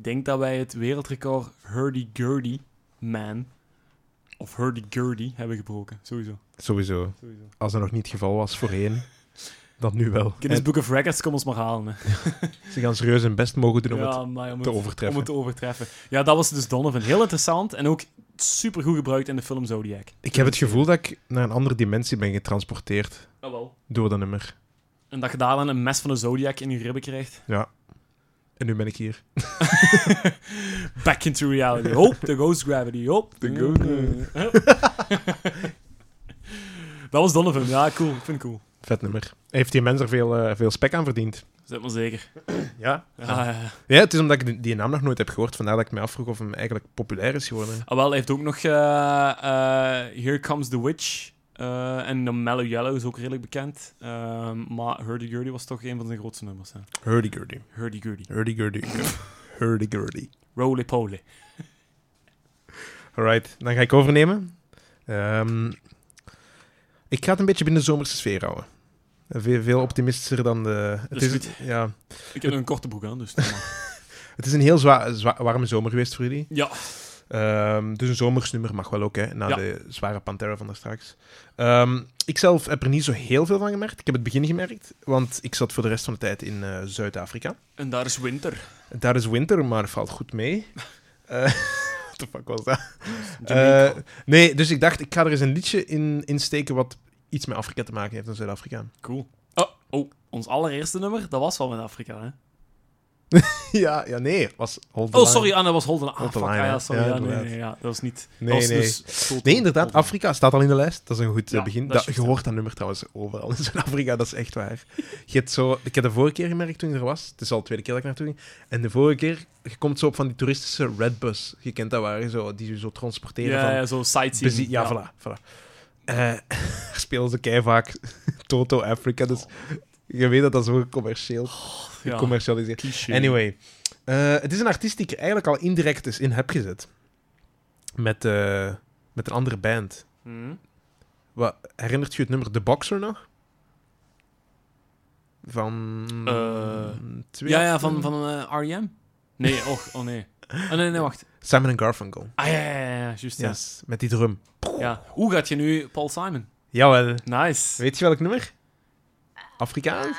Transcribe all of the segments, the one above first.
Ik denk dat wij het wereldrecord Hurdy-Gurdy Man of Hurdy-Gurdy hebben gebroken. Sowieso. Sowieso. Sowieso. Als dat nog niet het geval was voorheen, dan nu wel. Guinness En Book of Records, kom ons maar halen. Hè. ze gaan serieus hun best mogen doen om het... maar om te overtreffen. Om het te overtreffen. Ja, dat was dus Donovan. Heel interessant en ook super goed gebruikt in de film Zodiac. Ik heb het gevoel dat ik naar een andere dimensie ben getransporteerd wel. door dat nummer. En dat je daar dan een mes van de Zodiac in je ribben krijgt. Ja. En nu ben ik hier. Back into reality. Hope, the ghost gravity. Hope, the ghost... dat was Donovan. Ja, cool. Ik vind het cool. Vet nummer. Heeft die mens er veel, eh, veel spek aan verdiend? Zet maar zeker. Ja. Ja, ja, ja. Ja, het is omdat ik die, die naam nog nooit heb gehoord. Vandaar dat ik me afvroeg of hem eigenlijk populair is geworden. Ah, wel, hij heeft ook nog eh, eh, Here Comes the Witch. Eh, en The Mellow Yellow is ook redelijk bekend. Ehm, maar Hurdy Gurdy was toch een van zijn grootste nummers. Hè. Hurdy-gurdy. Hurdy Gurdy. Hurdy-gurdy. Hurdy-gurdy. Roly poly. Alright, dan ga ik overnemen. Ehm, ik ga het een beetje binnen de zomerse sfeer houden. Veel, veel optimistischer dan de... Het is is, ja, Ik heb een korte broek aan, dus... het is een heel zwa zwa- warme zomer geweest voor jullie. ja. Ehm, dus een zomersnummer mag wel ook, hè, na Ja. de zware Pantera van daar straks. Ehm, ik zelf heb er niet zo heel veel van gemerkt. Ik heb het begin gemerkt, want ik zat voor de rest van de tijd in eh, Zuid-Afrika. En daar is winter. Daar is winter, maar valt goed mee. What the fuck was dat? Eh, nee, dus ik dacht, ik ga er eens een liedje in, in steken wat iets met Afrika te maken heeft dan Zuid-Afrika. cool. Oh, oh, ons allereerste nummer, dat was wel met Afrika, hè? ja, ja, nee, was Hold the Oh, sorry, dat was Holden. Ah, fuck, ja, sorry. Ja, Ja, nee, ja, dat was niet... Nee, was nee. dus Nee, inderdaad, Holden. Afrika staat al in de lijst. Dat is een goed eh, Ja, begin. dat je hoort dat nummer trouwens overal in Zuid-Afrika, dat is echt waar. Je hebt zo, ik heb de vorige keer gemerkt toen ik er was, het is al de tweede keer dat ik naartoe ging, en de vorige keer, je komt zo op van die toeristische redbus, je kent dat waar, zo, die je zo transporteren Ja, van... ja, zo sightseeing. ja, voilà. voilà. Eh, spelen ze kei vaak Toto Africa, dus je weet dat dat zo commercieel, Ja, gecommercialiseerd cliché. Anyway, eh, het is een artiest die ik eigenlijk al indirect eens in heb gezet. Met, eh, met een andere band. Hm? Wat, herinnert je het nummer The Boxer nog? Van... Eh, twee Ja, ja, van, van R.E.M.? Nee, och, oh nee. Oh, nee, nee, wacht. Simon Garfunkel. Ah, ja, ja, ja, ja, juist. Yes, met die drum. ja. Hoe gaat je nu Paul Simon? Jawel. Nice. Weet je welk nummer? Afrikaans?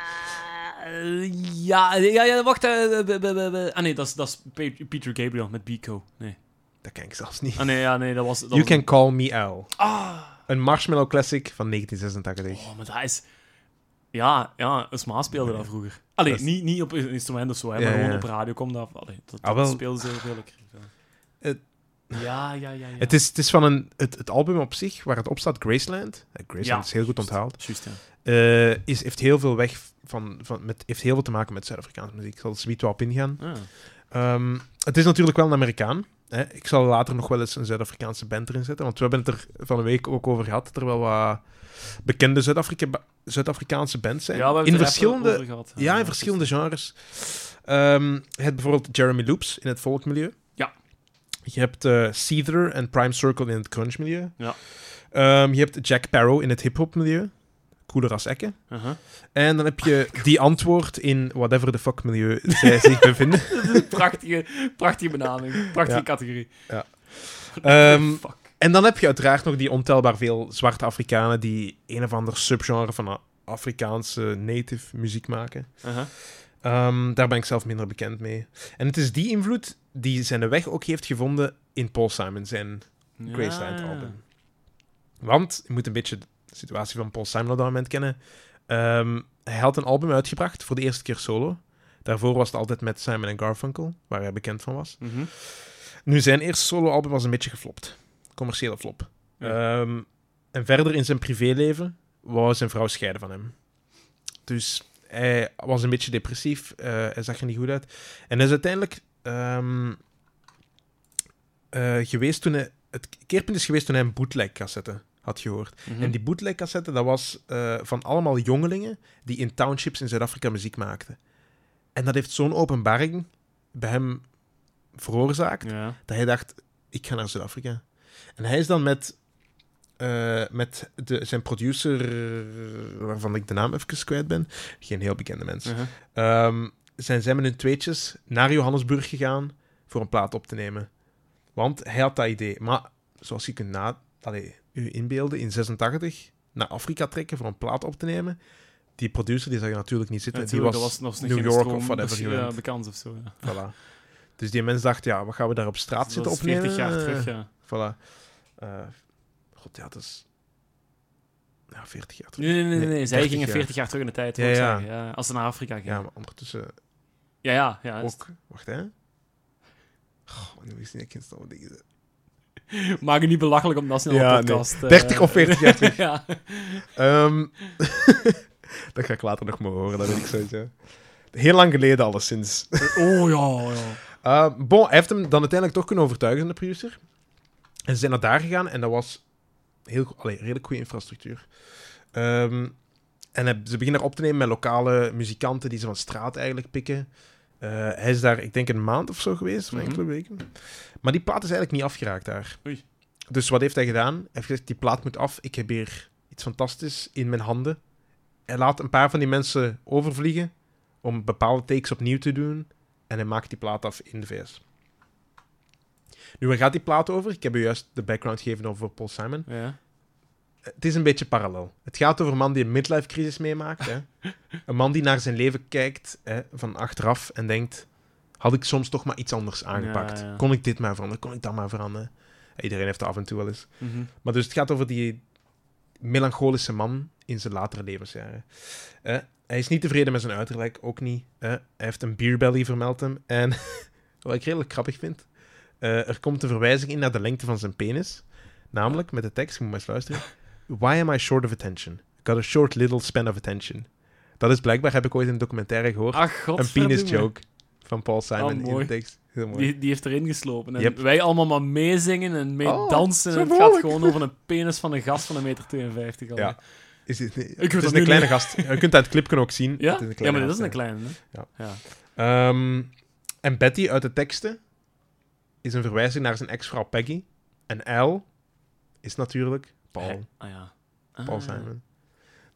Eh, ja, ja, ja, wacht. eh, eh, eh, eh, eh, ah, nee, dat is, dat is Pe- Peter Gabriel met Biko. Nee. Dat ken ik zelfs niet. Ah, nee, ja, nee, dat was... Dat You was Can Call Me Al. Ah, Een Marshmallow Classic van 1986. oh, maar dat is... Ja, ja, een sma speelde dat vroeger. Allee, Dat is- niet, niet op een instrument of zo, hè, maar Ja, gewoon op radio kwam dat... Allee, dat, Ah, dat wel. speelde ze veel lekker. Het- Ja, ja, ja, ja. Het, is, het is van een, het, het album op zich, waar het op staat, Graceland. Eh, Graceland Ja, is heel goed onthaald. Juist, ja. eh, is, heeft heel veel weg van, van met, heeft heel veel te maken met Zuid-Afrikaanse muziek. Ik zal er zoiets op ingaan. Ah. Ehm, het is natuurlijk wel een Amerikaan. Hè. Ik zal later nog wel eens een Zuid-Afrikaanse band erin zetten, want we hebben het er van een week ook over gehad, dat er wel wat bekende Zuid-Afrika- Zuid-Afrikaanse bands zijn. Ja, we hebben in het er verschillende, gehad. ja, in verschillende genres. Ehm, je hebt bijvoorbeeld Jeremy Loops in het folkmilieu. Je hebt eh Seether en Prime Circle in het grunge-milieu. Ja. Ehm, je hebt Jack Barrow in het hip-hop-milieu. Cooler als Ekke. Uh-huh. En dan heb je die antwoord in whatever the fuck milieu zij zich bevinden. prachtige, prachtige benaming. Prachtige Ja. categorie. Ja. Ehm, Fuck. En dan heb je uiteraard nog die ontelbaar veel zwarte Afrikanen die een of ander subgenre van Afrikaanse native muziek maken. Uh-huh. Ehm, daar ben ik zelf minder bekend mee. En het is die invloed die zijn weg ook heeft gevonden in Paul Simon, zijn Graceland Ja. album. Want, je moet een beetje de situatie van Paul Simon op dat moment kennen. Ehm, hij had een album uitgebracht voor de eerste keer solo. Daarvoor was het altijd met Simon en Garfunkel, waar hij bekend van was. Mhm. Nu, zijn eerste soloalbum was een beetje geflopt. Commerciële flop. Ja. Ehm, en verder in zijn privéleven wou zijn vrouw scheiden van hem. Dus hij was een beetje depressief. eh, hij zag er niet goed uit. En hij is uiteindelijk ehm, eh, geweest toen hij... Het keerpunt is geweest toen hij een bootleg-cassette had gehoord. Mhm. En die bootleg-cassette, dat was eh, van allemaal jongelingen die in townships in Zuid-Afrika muziek maakten. En dat heeft zo'n openbaring bij hem veroorzaakt Ja. dat hij dacht, ik ga naar Zuid-Afrika. En hij is dan met, eh, met de, zijn producer, waarvan ik de naam even kwijt ben, geen heel bekende mens, Uh-huh. Ehm, zijn zij met hun tweetjes naar Johannesburg gegaan, voor een plaat op te nemen. Want hij had dat idee. Maar zoals je kunt na, allee, u inbeelden, in 86 naar Afrika trekken voor een plaat op te nemen. Die producer die zag je natuurlijk niet zitten. Natuurlijk, die was, was nog New York stroom, of whatever dus, ja, bekend of zo. Ja. Voilà. Dus die mens dacht, ja, wat gaan we daar op straat Dat zitten opnemen? 40 jaar terug, ja. Voilà. Eh, God, ja, dat is... Ja, 40 jaar terug. Nee, nee, nee, nee, zij 30 gingen jaar. 40 jaar terug in de tijd, Ja, als ze naar Afrika gingen. Ja, maar ondertussen Ja, ja. ja ook... Wacht, hè. Goh, nu is niet ik instappen dingen. Maak je niet belachelijk op nationale Ja, podcast. eh. 30 of 40 jaar terug. ja. Ehm, dat ga ik later nog maar horen, dat weet ik sowieso. Heel lang geleden alleszins. Oh ja, ja. Uh, bon, hij heeft hem dan uiteindelijk toch kunnen overtuigen, de producer. En ze zijn naar daar gegaan en dat was heel, allee, redelijk goede infrastructuur. Ehm, en hij- ze beginnen daar op te nemen met lokale muzikanten die ze van straat eigenlijk pikken. Eh, hij is daar, ik denk, een maand of zo geweest, of Mhm. enkele weken. Maar die plaat is eigenlijk niet afgeraakt daar. Oei. Dus wat heeft hij gedaan? Hij heeft gezegd, die plaat moet af. Ik heb hier iets fantastisch in mijn handen. Hij laat een paar van die mensen overvliegen om bepaalde takes opnieuw te doen. En hij maakt die plaat af in de VS. Nu, waar gaat die plaat over? Ik heb u juist de background gegeven over Paul Simon. ja. Het is een beetje parallel. Het gaat over een man die een midlife crisis meemaakt. Hè? Een man die naar zijn leven kijkt hè, van achteraf en denkt... Had ik soms toch maar iets anders aangepakt? Ja, ja. Kon ik dit maar veranderen? Kon ik dat maar veranderen? Iedereen heeft dat af en toe wel eens. Mhm. Maar dus het gaat over die melancholische man in zijn latere levensjaren. Eh, hij is niet tevreden met zijn uiterlijk, ook niet. Eh, hij heeft een beerbelly, vermeldt hem. En wat ik redelijk grappig vind, eh, er komt een verwijzing in naar de lengte van zijn penis. Namelijk met de tekst, je moet maar eens luisteren. Why am I short of attention? I got a short little span of attention. Dat is blijkbaar, heb ik ooit in een documentaire gehoord, Ach, een penis joke van Paul Simon Oh, in de tekst. Die, die heeft erin geslopen. En Yep. wij allemaal maar meezingen en meedansen. Oh, en het gaat gewoon over een penis van een gast van een meter 52. alweer. Ja. Is het weet is dat een kleine niet. gast. Je kunt dat clipje ook zien. Ja? Het is een ja, maar dit is een kleine, hè? Ja. ja. Ehm, en Betty uit de teksten is een verwijzing naar zijn ex-vrouw Peggy. En L is natuurlijk Paul. Ah ja. Paul Ah. Simon.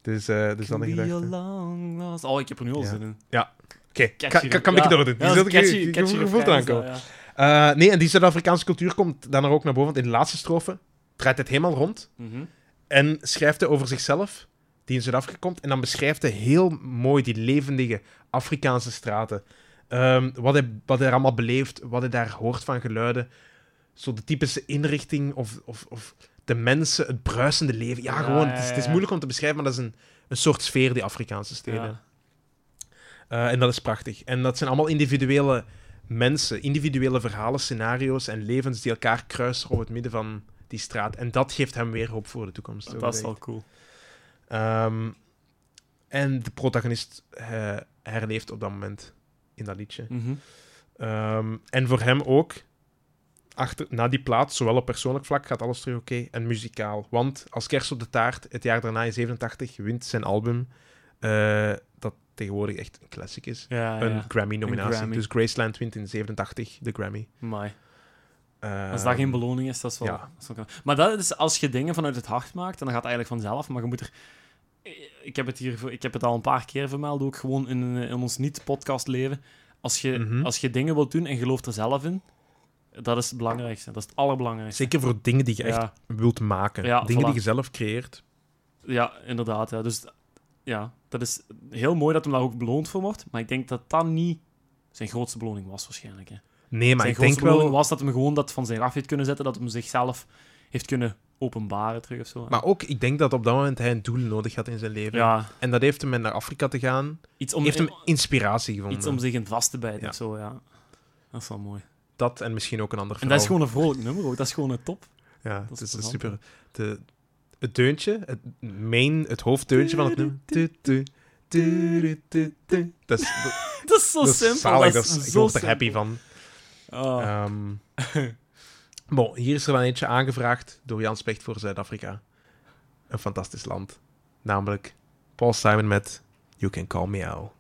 Dus, eh dus dan een gedachte. long lost- Oh, ik heb er nu al Ja. zin in. Oké, Catchy kan, kan, ik ja. doordoen? Ja, Die ik- ja. Eh, nee, en die Zuid-Afrikaanse cultuur komt dan er ook naar boven. Want in de laatste strofe draait het helemaal rond. Mhm. En schrijft hij over zichzelf, die in Zuid-Afrika komt. En dan beschrijft hij heel mooi die levendige Afrikaanse straten. Ehm, wat, hij, wat hij er allemaal beleeft, wat hij daar hoort van geluiden. Zo de typische inrichting of, of, of de mensen, het bruisende leven. Ja, Ja, gewoon, het, is, het is ja. moeilijk om te beschrijven, maar dat is een, een soort sfeer, die Afrikaanse steden. Ja. Eh, en dat is prachtig. En dat zijn allemaal individuele mensen, individuele verhalen, scenario's en levens die elkaar kruisen op het midden van die straat. En dat geeft hem weer hoop voor de toekomst. Dat is wel cool. Ehm, en de protagonist eh, herleeft op dat moment in dat liedje. Mhm. Ehm, en voor hem ook, achter, na die plaat, zowel op persoonlijk vlak, gaat alles terug oké. en muzikaal. Want als kerst op de taart, het jaar daarna in 87, wint zijn album, eh, dat tegenwoordig echt een classic is, Ja, een ja. Grammy-nominatie. Grammy. Dus Graceland wint in 87 de Grammy. Amai. Ehm, Als dat geen beloning is, dat is wel... ja. dat is wel knap. Maar dat is als je dingen vanuit het hart maakt, dan gaat het eigenlijk vanzelf. Maar je moet er... Ik heb het, hier, voor- ik heb het al een paar keer vermeld, ook gewoon in, in ons niet-podcast leven. Als je, Mhm. als je dingen wilt doen en gelooft er zelf in, dat is het belangrijkste. Dat is het allerbelangrijkste. Zeker voor dingen die je echt wilt maken. Ja, dingen voilà. die je zelf creëert. ja, inderdaad. Ja. Dus ja, dat is heel mooi dat hem daar ook beloond voor wordt. Maar ik denk dat dat niet zijn grootste beloning was, waarschijnlijk. Hè. Nee, maar zijn ik denk wel... was dat hem gewoon dat van zich af heeft kunnen zetten, dat hem zichzelf heeft kunnen openbaren terug of zo. Maar ook, ik denk dat op dat moment hij een doel nodig had in zijn leven. ja, En dat heeft hem met naar Afrika te gaan. iets om, heeft hem inspiratie gevonden. iets om zich in vast te bijten Ja. of zo, ja. Dat is wel mooi. Dat en misschien ook een ander En verhaal. dat is gewoon een vrolijk nummer ook. Dat is gewoon een top. Ja, dat het is super... De, het deuntje, het main, het hoofddeuntje van het nummer. Tu, tu, tu, tu, tu, tu. Dat is, dat, Dat is zo dat is simpel. zalig, dat dat is is, ik zo word er happy van. Ehm, bon, hier is er dan eentje aangevraagd door Jan Specht voor Zuid-Afrika. Een fantastisch land. Namelijk Paul Simon met You Can Call Me Al.